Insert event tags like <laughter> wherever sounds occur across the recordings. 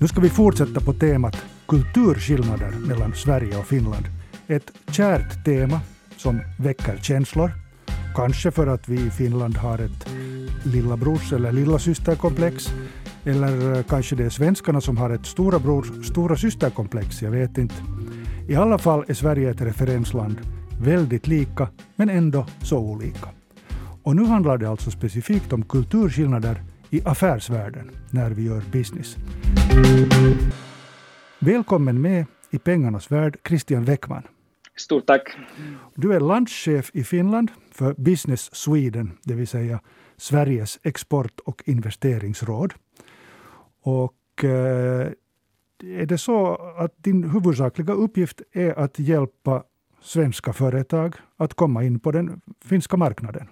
Nu ska vi fortsätta på temat kulturskillnader mellan Sverige och Finland. Ett kärt tema som väcker känslor. Kanske för att vi i Finland har ett lillabrors eller lillasysterkomplex. Eller kanske det är svenskarna som har ett stora brors stora systerkomplex, jag vet inte. I alla fall är Sverige ett referensland, väldigt lika men ändå så olika. Och nu handlar det alltså specifikt om kulturskillnader i affärsvärlden när vi gör business. Välkommen med i pengarnas värld, Christian Weckman. Stort tack. Du är landschef i Finland för Business Sweden, det vill säga Sveriges export och investeringsråd. Och eh, är det så att din huvudsakliga uppgift är att hjälpa svenska företag att komma in på den finska marknaden?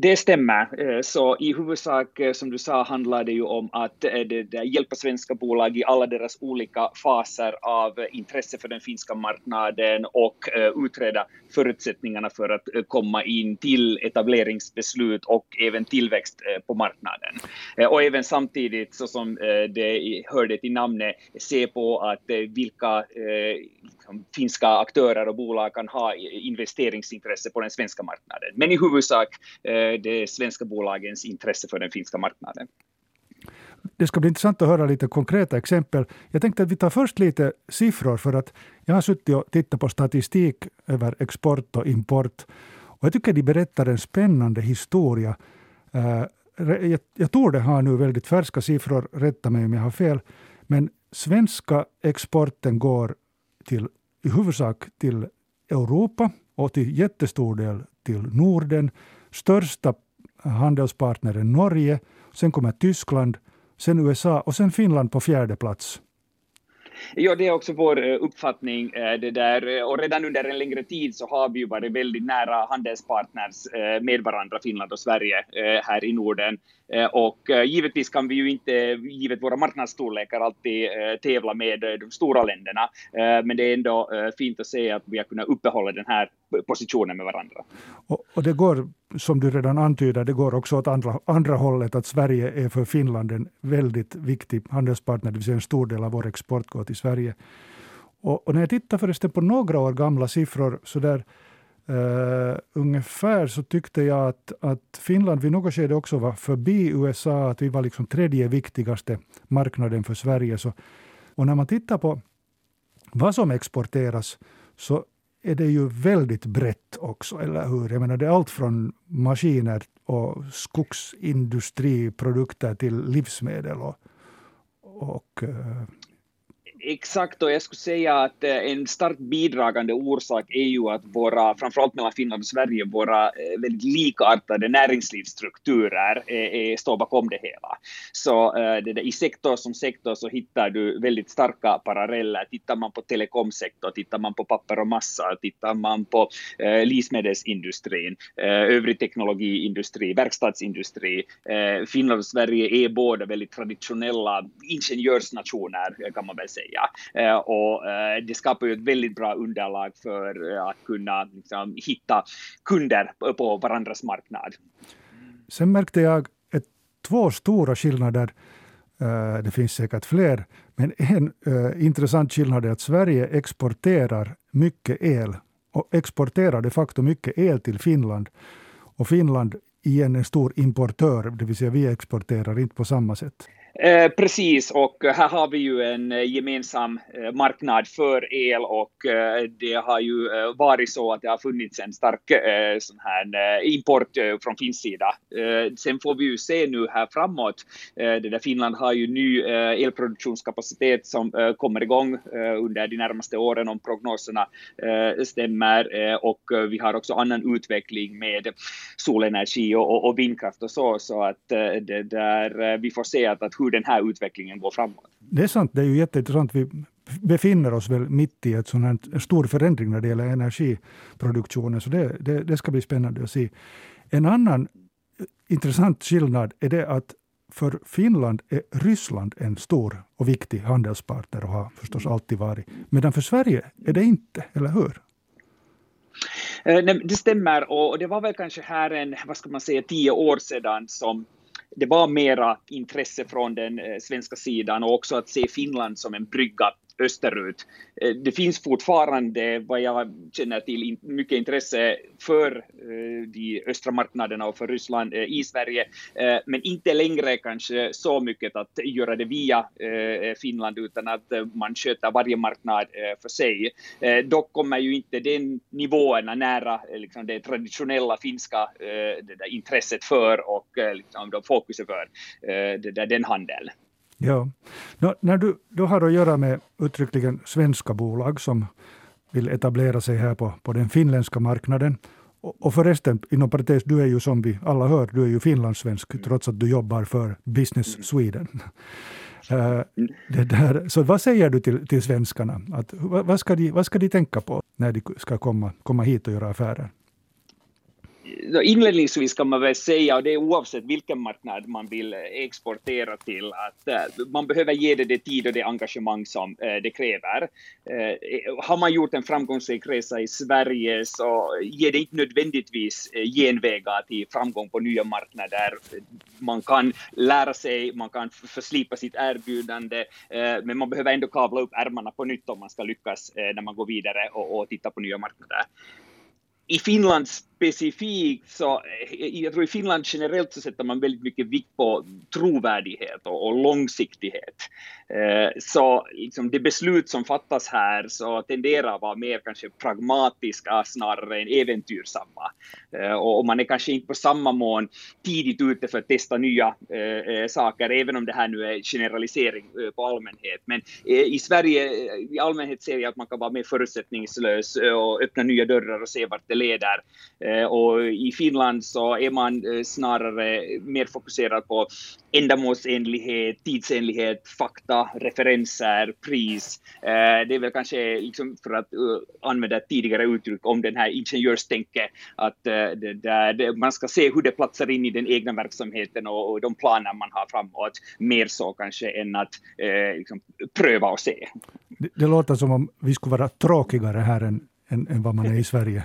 Det stämmer. Eh, så i huvudsak, eh, som du sa, handlar det ju om att eh, det, det hjälpa svenska bolag i alla deras olika faser av intresse för den finska marknaden och utreda förutsättningarna för att komma in till etableringsbeslut och även tillväxt på marknaden. Och även samtidigt, så som det hörde till namnet, se på att vilka Liksom, finska aktörer och bolag kan ha investeringsintresse på den svenska marknaden. Men i huvudsak eh, de svenska bolagens intresse för den finska marknaden. Det ska bli intressant att höra lite konkreta exempel. Jag tänkte att vi tar först lite siffror för att jag har suttit och tittat på statistik över export och import. Och jag tycker de berättar en spännande historia. Eh, jag tror det har nu väldigt färska siffror, rätta mig om jag har fel. Men svenska exporten går till, i huvudsak till Europa och till jättestor del till Norden. Största handelspartnern Norge, sen kommer Tyskland, sen USA och sen Finland på fjärde plats. Ja, det är också vår eh, uppfattning. Eh, det där. Och redan under en längre tid så har vi ju varit väldigt nära handelspartners eh, med varandra, Finland och Sverige, här i Norden. Och givetvis kan vi ju inte, givet våra marknadsstorlekar, alltid tävla med de stora länderna. Men det är ändå fint att se att vi har kunnat uppehålla den här positioner med varandra. Och, och, det går, som du redan antyder, det går också åt andra, andra hållet, att Sverige är för Finland en väldigt viktig handelspartner, det vill säga en stor del av vår export går till Sverige. Och, och när jag tittar förresten på några år gamla siffror, så där Uh, ungefär så tyckte jag att, att Finland vid något skede också var förbi USA, att vi var liksom tredje viktigaste marknaden för Sverige. Så, och när man tittar på vad som exporteras så är det ju väldigt brett också, eller hur? Jag menar, det är allt från maskiner och skogsindustriprodukter till livsmedel och, och eh, Exakt, och jag skulle säga att eh, en starkt bidragande orsak är ju att våra, framförallt mellan Finland och Sverige, våra eh, väldigt likartade näringslivsstrukturer är, är, står bakom det hela. Så det där, i sektor som sektor så hittar du väldigt starka paralleller. Tittar man på telekomsektor, tittar man på papper och massa, tittar man på eh, livsmedelsindustrin, eh, övrig teknologiindustri, verkstadsindustri. Eh, Finland och Sverige är båda väldigt traditionella ingenjörsnationer kan man väl säga säga. Eh, och eh, det skapar ju ett väldigt bra underlag för eh, att kunna liksom, hitta kunder på varandras marknad. Sen märkte jag ett, två stora skillnader. Eh, det finns säkert fler, men en eh, intressant skillnad är att Sverige exporterar mycket el och exporterar de facto mycket el till Finland. Och Finland igen en stor importör, det vill säga vi exporterar inte på samma sätt. Eh, precis, och här har vi ju en eh, gemensam eh, marknad för el och eh, det har ju varit så att det har funnits en stark eh, sån här import från finsk sida. sen får vi ju se nu här framåt. det där Finland har ju ny elproduktionskapacitet som kommer igång under de närmaste åren om prognoserna stämmer och vi har också annan utveckling med solenergi och, och, och vindkraft och så, så att det där, vi får se att, att hur hur den här utvecklingen går framåt. Det är sant, det är ju jätteintressant. Vi befinner oss väl mitt i ett sån här stor förändring när det gäller energiproduktionen, så det, det, det ska bli spännande att se. En annan intressant skillnad är det att för Finland är Ryssland en stor och viktig handelspartner och har förstås alltid varit. Medan för Sverige är det inte, eller hur? Eh, det stämmer och det var väl kanske här en, vad ska man säga, tio år sedan som det var mera intresse från den eh, svenska sidan och också att se Finland som en brygga österut. Eh, det finns fortfarande, vad jag känner till, mycket intresse för eh, de östra marknaderna och för Ryssland eh, i Sverige, men inte längre kanske så mycket att göra det via Finland, utan att man sköter varje marknad för sig. Dock kommer ju inte den nivåerna nära liksom det traditionella finska det där intresset för och liksom fokuset för det där, den handeln. Ja. Nå, när du då har att göra med uttryckligen svenska bolag som vill etablera sig här på, på den finländska marknaden. Och, och förresten, inom parentes, du är ju som vi alla hör, du är ju finlandssvensk mm. trots att du jobbar för Business mm. Sweden. Uh, det där, så vad säger du till, till svenskarna? Att, vad, ska de, vad ska de tänka på när de ska komma, komma hit och göra affärer? Inledningsvis kan man väl säga, och det är oavsett vilken marknad man vill eh, exportera till, att eh, man behöver ge det det tid och det engagemang som eh, det kräver. Har man gjort en framgångsrik resa i Sverige så ger det inte nödvändigtvis genvägar till framgång på nya marknader. Man kan lära sig, man kan förslipa sitt erbjudande, men man behöver ändå kavla upp ärmarna på nytt om man ska lyckas när man går vidare och, och på nya marknader. I Finland specifikt så, eh, jag tror i Finland generellt så sätter man väldigt mycket vikt på trovärdighet och, och långsiktighet. Eh, så liksom det beslut som fattas här så tenderar att vara mer kanske pragmatiska snarare än äventyrsamma. Eh, och, och man är kanske inte på samma mån tidigt ute för att testa nya eh, eh saker, även om det här nu är generalisering eh, på allmänhet. Men eh, i Sverige eh, i allmänhet ser jag att man kan vara mer förutsättningslös och öppna nya dörrar och se vart det leder. Eh, och i Finland så är man eh, snarare mer fokuserad på ändamålsenlighet, tidsenlighet, fakta, referenser, pris. Eh, det är väl kanske, liksom för att använda ett tidigare uttryck om den här ingenjörstänket, att det där, man ska se hur det platsar in i den egna verksamheten och, de planer man har framåt, mer så kanske än att liksom, pröva och se. Det, det låter som om vi skulle vara tråkigare här än, än, än vad man är i Sverige.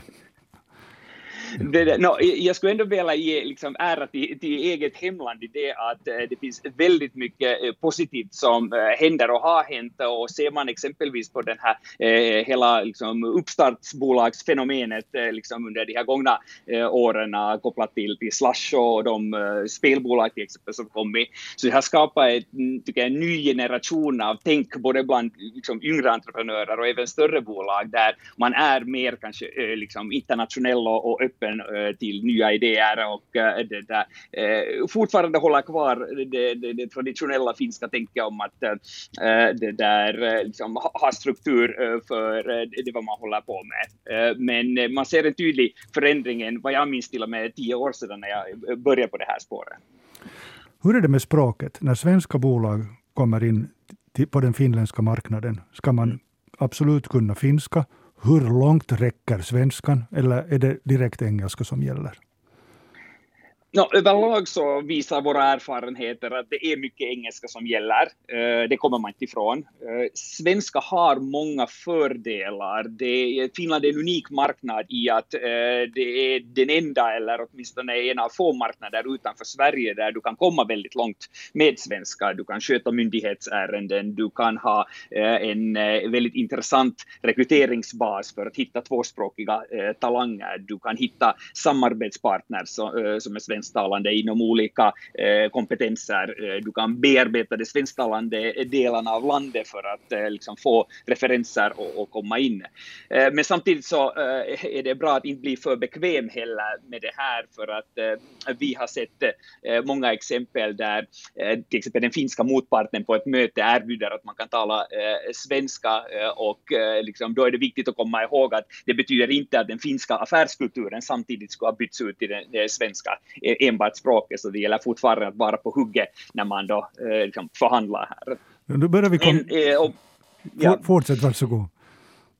Det, no, jag skulle ändå vilja ge liksom, ära till, till eget hemland i det att eh, det finns väldigt mycket eh, positivt som eh, händer och har hänt och ser man exempelvis på den här eh, hela liksom, uppstartsbolagsfenomenet eh, liksom, under de här gångna eh, åren kopplat till, till Slush och de eh, spelbolag till exempel som kommit. Så det har skapat ett, mm, tycker jag, en ny generation av tänk både bland liksom, yngre entreprenörer och även större bolag där man är mer kanske liksom, internationell och, och öppen öppen eh, till nya idéer och eh, det där, eh, fortfarande hålla kvar det, det, det traditionella finska tänket om att det där liksom, ha struktur för det vad man håller på med. Men man ser en tydlig förändring, vad jag minns till och med tio år sedan när jag började på det här spåret. Hur är det med språket? När svenska bolag kommer in på den finländska marknaden, ska man absolut kunna finska hur långt räcker svenskan eller är det direkt engelska som gäller? No, överlag så visar våra erfarenheter att det är mycket engelska som gäller. Uh, det kommer man inte ifrån. Uh, svenska har många fördelar. Det, Finland är en unik marknad i att uh, det är den enda, eller åtminstone en av få marknader utanför Sverige där du kan komma väldigt långt med svenska. Du kan sköta myndighetsärenden, du kan ha en väldigt intressant rekryteringsbas för att hitta tvåspråkiga talanger. Du kan hitta samarbetspartners som är svenska svensktalande inom olika eh, kompetenser. Eh, du kan bearbeta de svensktalande delarna av landet för att eh, liksom få referenser och, och komma in. Men samtidigt så är det bra att inte bli för bekväm heller med det här för att vi har sett många exempel där till exempel den finska motparten på ett möte erbjuder att man kan tala svenska och liksom, då är det viktigt att komma ihåg att det betyder inte att den finska affärskulturen samtidigt ska ha bytts ut till den svenska enbart språket, så det gäller fortfarande att vara på hugget när man då eh, liksom förhandlar här. Nu börjar vi komma... Eh, ja. Fortsätt, varsågod.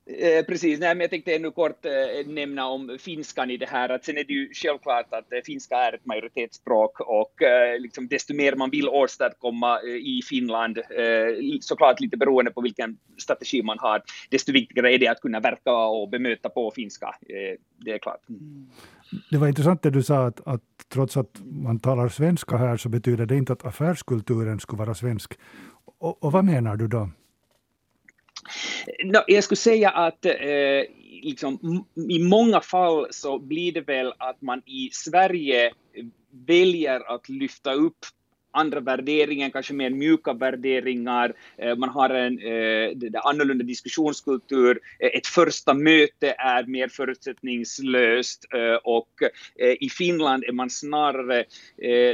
Eh, precis, nej, men jag tänkte ännu kort eh, nämna om finskan i det här, att sen är det ju självklart att eh, finska är ett majoritetsspråk och eh, liksom, desto mer man vill åstadkomma i Finland, såklart lite beroende på vilken strategi man har, desto viktigare är det att kunna verka och bemöta på finska, det är klart. Det var intressant det du sa att, att trots att man talar svenska här så betyder det inte att affärskulturen skulle vara svensk. Och, och vad menar du då? No, jag skulle säga att eh, liksom, i många fall så blir det väl att man i Sverige väljer att lyfta upp andra värderingar, kanske mer mjuka värderingar, eh, man har en eh, annorlunda diskussionskultur, eh, ett första möte är mer förutsättningslöst eh, och i Finland är man snarare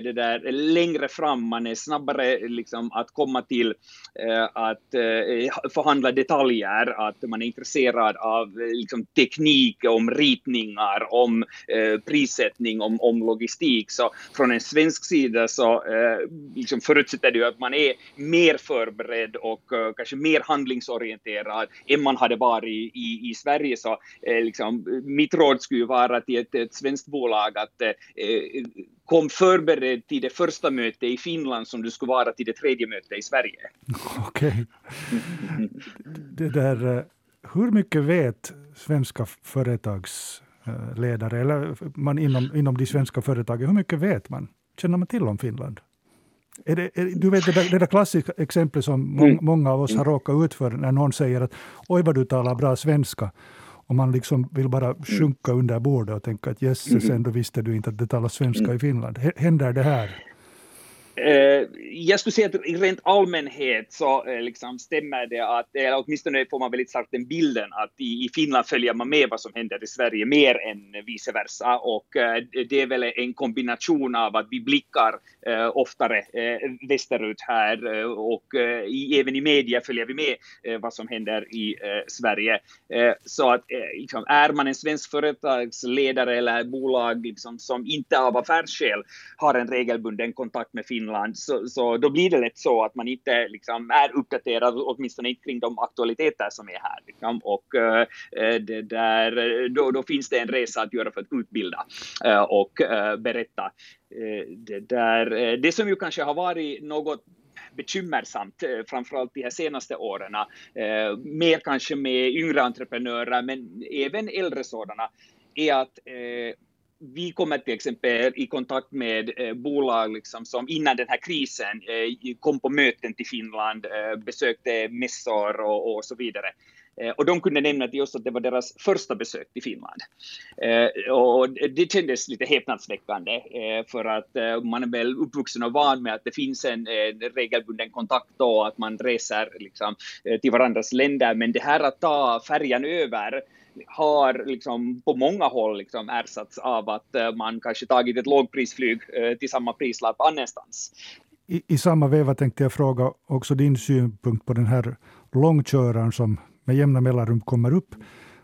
det där längre fram, man är snabbare liksom att komma till att förhandla detaljer, att man är intresserad av liksom teknik, om ritningar, om prissättning, om, om logistik. Så från en svensk sida så liksom förutsätter det ju att man är mer förberedd och uh, kanske mer handlingsorienterad än man hade varit i, i Sverige. Så uh, liksom, mitt råd skulle vara till ett, ett svenskt bolag att uh, kom förberedd till det första mötet i Finland som du skulle vara till det tredje mötet i Sverige. <laughs> Okej. Okay. Det där, hur mycket vet svenska företagsledare, eller man inom, inom de svenska företagen, hur mycket vet man? Känner man till om Finland? Är det, är, du vet det där, det där klassiska exemplet som må, mm. många av oss har råkat ut för när någon säger att oj vad du talar bra svenska. Och man liksom vill bara mm. sjunka under bordet och tänka att jösses, mm. ändå visste du inte att det talas svenska mm. i Finland. Händer det här? Uh, jag skulle säga att i rent allmänhet så uh, liksom stämmer det att, eller åtminstone får man väldigt starkt den bilden att i, i, Finland följer man med vad som händer i Sverige mer än vice versa och uh, det är väl en kombination av att vi blickar oftare västerut här och i, även i media följer vi med vad som händer i Sverige. så att liksom, är man en svensk företagsledare eller bolag liksom, som inte av affärsskäl har en regelbunden kontakt med Finland Finland, så, så då blir det lätt så att man inte liksom, är uppdaterad, åtminstone inte kring de aktualiteter som är här. Liksom. Och uh, det där, då, då finns det en resa att göra för att utbilda uh, och uh, berätta. det, där, det som ju kanske har varit något bekymmersamt, framförallt de här senaste åren. Eh, mer kanske med yngre entreprenörer, men även äldre sådana, är att eh, vi kommer till exempel i kontakt med eh, bolag liksom, som innan den här krisen eh, kom på möten till Finland, eh, besökte mässor och, och så vidare. Eh, och de kunde nämna till oss att det var deras första besök till Finland. Eh, och det kändes lite häpnadsväckande, eh, för att man är väl uppvuxen och van med att det finns en regelbunden kontakt och att man reser liksom, till varandras länder, men det här att ta färjan över har liksom på många håll liksom ersatts av att eh, man kanske tagit ett lågprisflyg eh, till samma prislapp annanstans. I, I samma veva tänkte jag fråga också din synpunkt på den här långköraren som med jämna mellanrum kommer upp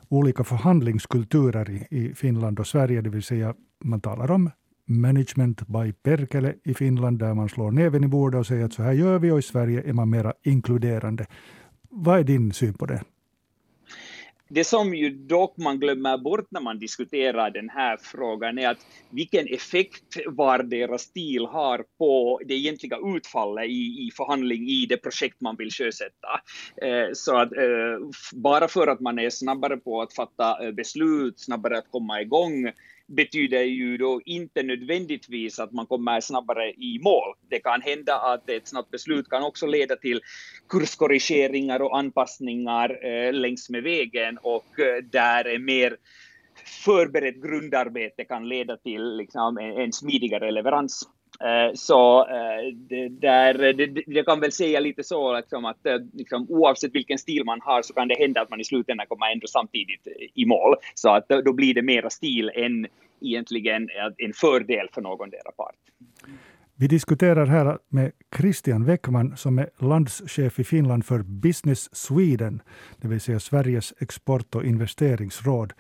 olika förhandlingskulturer i, i Finland och Sverige, det vill säga man talar om management by Perkele i Finland, där man slår näven i bordet och säger att så här gör vi, och i Sverige är man mera inkluderande. Vad är din syn på det? Det som ju dock man glömmer bort när man diskuterar den här frågan är att vilken effekt var deras stil har på det egentliga utfallet i, i förhandling i det projekt man vill sjösätta. Eh, så att eh, bara för att man är snabbare på att fatta eh, beslut, snabbare att komma igång, betyder ju då inte nödvändigtvis att man kommer snabbare i mål. Det kan hända att ett snabbt beslut kan också leda till kurskorrigeringar och anpassningar eh, längs med vägen och eh, där är mer förberett grundarbete kan leda till liksom, en, en smidigare leverans. Eh, så eh, det, där, det, jag kan väl säga lite så liksom att eh, liksom, oavsett vilken stil man har så kan det hända att man i slutändan kommer ändå samtidigt i mål. Så att då blir det mera stil än egentligen en fördel för någondera part. Vi diskuterar här med Christian Weckman som är landschef i Finland för Business Sweden, det vill säga Sveriges export och investeringsråd.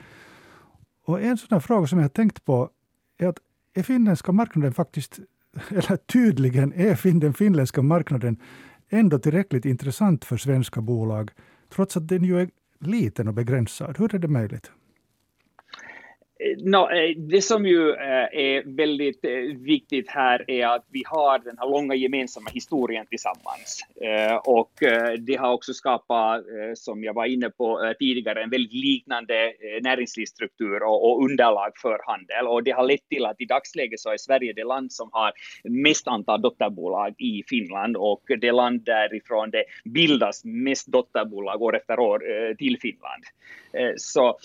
Och en sådan fråga som jag har tänkt på är att är finländska marknaden faktiskt <laughs> eller tydligen är den finländska marknaden ändå tillräckligt intressant för svenska bolag, trots att den ju är liten och begränsad. Hur är det möjligt? No, eh, det som ju eh, är väldigt eh, viktigt här är att vi har den här långa gemensamma historien tillsammans. Och det har också skapat, som jag var inne på tidigare, en väldigt liknande näringslivsstruktur och underlag för handel. Och det har lett till att i dagsläget så är Sverige det land som har mest antal dotterbolag i Finland och det land därifrån det bildas mest dotterbolag år efter år till Finland. Så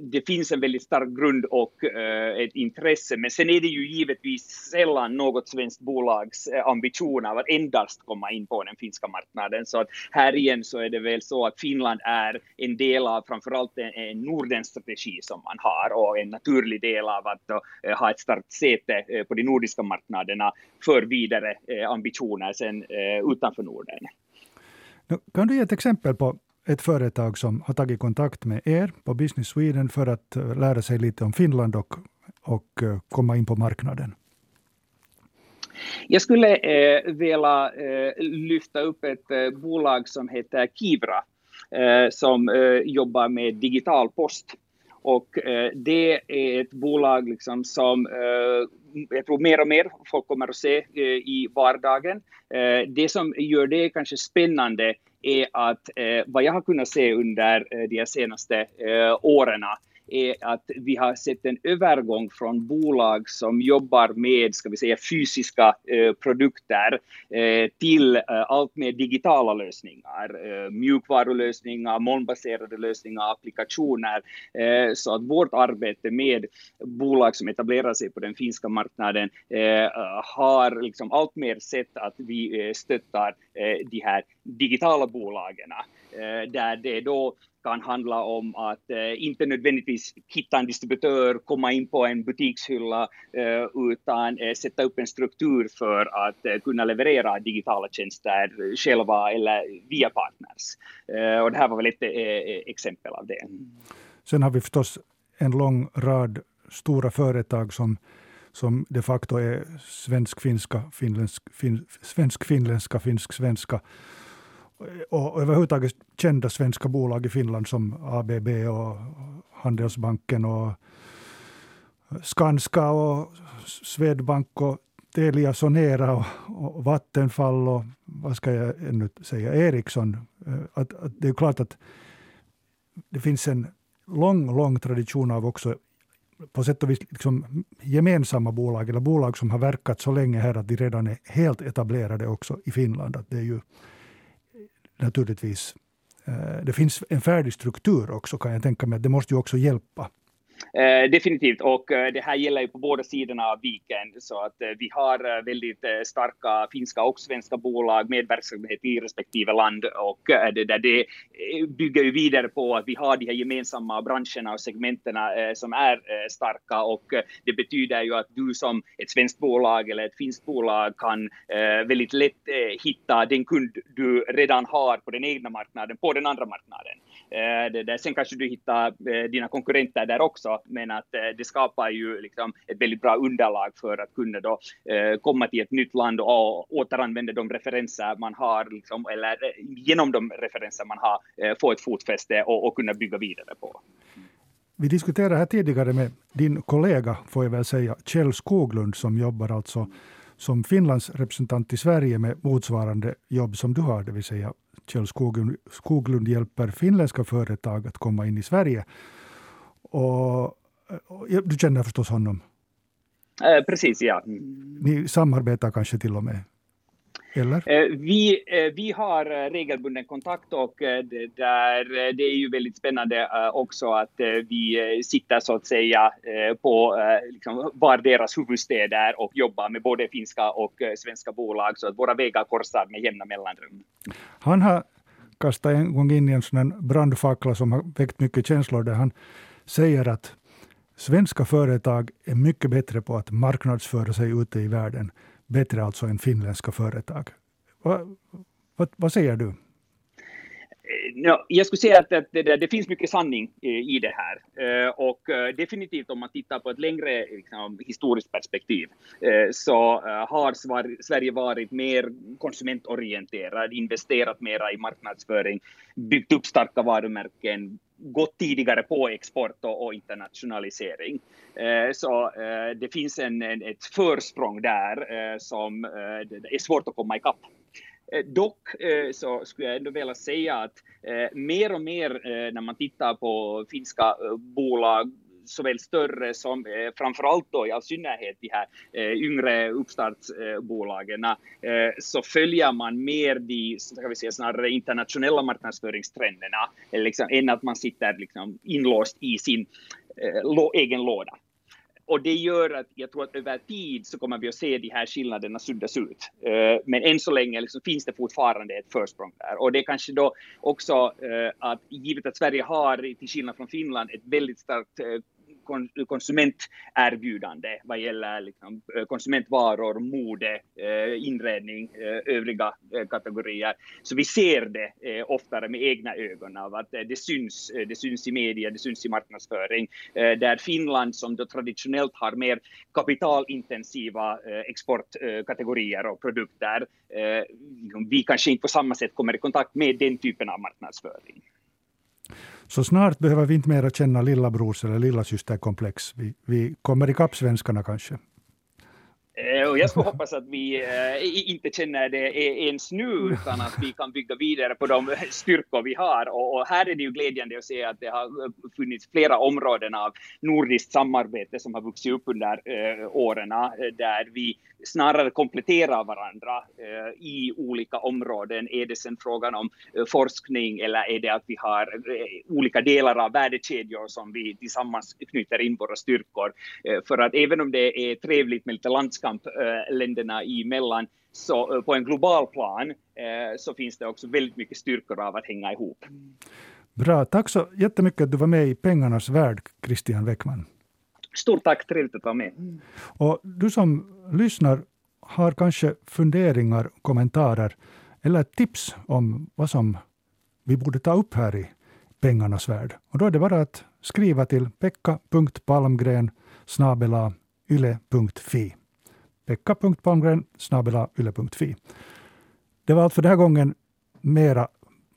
det finns en väldigt stark grund och eh, ett intresse. Men sen är det ju givetvis sällan något svenskt bolags ambitioner ambition av att endast komma in på den finska marknaden. Så att här igen så är det väl så att Finland är en del av framförallt en, en Norden-strategi som man har och en naturlig del av att uh, ha ett starkt säte uh, på de nordiska marknaderna för vidare uh, ambitioner sen utanför Norden. Kan du ge ett exempel på ett företag som har tagit kontakt med er på Business Sweden för att eh, lära sig lite om Finland och, och eh, komma in på marknaden? Jag skulle eh, vilja eh, lyfta upp ett eh, bolag som heter Kivra eh, som eh, jobbar med digital post. Och eh, det är ett bolag liksom som eh, jag tror mer och mer folk kommer att se eh, i vardagen. det som gör det kanske spännande är att vad jag har kunnat se under de senaste åren är att vi har sett en övergång från bolag som jobbar med ska vi säga, fysiska eh, produkter eh, till eh, allt mer digitala lösningar, eh, mjukvarulösningar, molnbaserade lösningar, applikationer. Eh, så att vårt arbete med bolag som etablerar sig på den finska marknaden eh, har liksom allt mer sett att vi eh, stöttar eh, de här digitala bolagen eh, där det då kan handla om att eh, inte nödvändigtvis hitta en distributör, komma in på en butikshylla, eh, utan eh, sätta upp en struktur för att eh, kunna leverera digitala tjänster själva eller via partners. Eh, och det här var väl ett eh, eh exempel av det. Sen har vi förstås en lång rad stora företag som som de facto är svensk-finska, finländsk, fin, svensk-finländska, finsk-svenska och överhuvudtaget kända svenska bolag i Finland som ABB och Handelsbanken och Skanska och Swedbank och Telia Sonera och, och Vattenfall och vad ska jag ännu säga, Ericsson. Eh, att, att det är klart att det finns en lång, lång tradition av också på sätt och vis liksom gemensamma bolag, eller bolag som har verkat så länge här att de redan är helt etablerade också i Finland. Att det är ju naturligtvis, eh, det finns en färdig struktur också kan jag tänka mig. Det måste ju också hjälpa. Eh, definitivt, och eh, det här gäller ju på båda sidorna av viken, så att eh, vi har eh, väldigt eh, starka finska och svenska bolag med verksamhet i respektive land. Och eh, det, där det eh, bygger ju vidare på att vi har de här gemensamma branscherna och segmenterna eh, som är starka. Och det betyder ju att du som ett svenskt bolag eller ett finskt bolag kan väldigt lätt hitta den kund du redan har på den egna marknaden på den andra marknaden. Eh, det där. Sen kanske du hittar eh, dina konkurrenter där också, men att eh, det skapar ju liksom ett väldigt bra underlag för att kunna då komma till ett nytt land och återanvända de referenser man har, liksom, eller genom de referenser man har, få ett fotfäste och, och kunna bygga vidare på. Vi diskuterade här tidigare med din kollega, får jag väl säga, Kjell Skoglund som jobbar alltså som Finlands representant i Sverige med motsvarande jobb som du har, det vill säga Kjell Skoglund, Skoglund hjälper finländska företag att komma in i Sverige. Och, och du känner förstås honom? Eh, precis, ja. Ni samarbetar kanske till och med? Eller? Eh, vi, eh, vi har regelbunden kontakt och det, där, det är ju väldigt spännande också att vi sitter så att säga på liksom, var deras huvudstäder och jobbar med både finska och svenska bolag så att våra vägar korsar med jämna mellanrum. Han har kastat en gång in i en sån brandfackla som har väckt mycket känslor där han säger att svenska företag är mycket bättre på att marknadsföra sig ute i världen. Bättre alltså än finländska företag. Va, va, vad säger du? Eh, no, jag skulle säga att, det, det, det, finns mycket sanning eh, i det här. Eh, och definitivt om man tittar på ett längre liksom, historiskt perspektiv så har Sverige varit mer konsumentorienterad, investerat mera i marknadsföring, byggt upp starka varumärken, gått tidigare på export och, och internationalisering. Eh, så eh, det finns en, en, ett försprång där eh, som eh, det är svårt att komma ikapp. Eh, dock eh, så skulle jag ändå vilja säga att eh, mer och mer eh, när man tittar på finska bolag såväl större som eh, framförallt då i all synnerhet de här eh, yngre uppstartsbolagen eh, så följer man mer de ska vi säga, snarare internationella marknadsföringstrenderna eh, liksom, än att man sitter liksom, inlåst i sin eh, egen låda. Och det gör att jag tror att över tid så kommer vi att se de här skillnaderna suddas ut. Eh, men än så länge liksom finns det fortfarande ett försprång där. Och det är kanske då också eh, att givet att Sverige har, till skillnad från Finland, ett väldigt starkt konsumenterbjudande vad gäller liksom, eh, konsumentvaror, mode, eh, inredning, eh, övriga kategorier. Så vi ser det oftare med egna ögon av att det syns, det syns i media, det syns i marknadsföring. Där Finland som då traditionellt har mer kapitalintensiva exportkategorier och produkter, vi kanske inte på samma sätt kommer i kontakt med den typen av marknadsföring. Så snart behöver vi inte mera känna lillabrors eller lillasysterkomplex. Vi, vi kommer ikapp svenskarna kanske. Eh, och jag skulle hoppas att vi äh, inte känner det e, ens nu, utan att vi kan bygga vidare på de styrkor vi har. Och, och, här är det ju glädjande att se att det har eh, funnits flera områden av nordiskt samarbete som har vuxit upp under äh, åren, där vi snarare kompletterar varandra i olika områden. Är det sen frågan om forskning eller är det att vi har olika delar av värdekedjor som vi tillsammans knyter in våra styrkor? För att även om det är trevligt med lite landskap, eh, länderna emellan så eh, på en global plan så finns det också väldigt mycket styrkor av att hänga ihop. Bra, tack så jättemycket att du var med i Pengarnas värld, Christian Weckman. Stort tack, trevligt att vara med. Och du som lyssnar har kanske funderingar, kommentarer eller tips om vad som vi borde ta upp här i pengarnas värld. Och då är det bara att skriva till pekka.palmgren yle.fi pekka.palmgren yle.fi. Det var allt för den här gången. Mera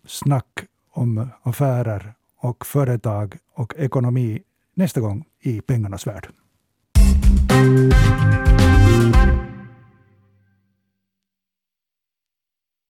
snack om affärer och företag och ekonomi nästa gång i pengarnas värld.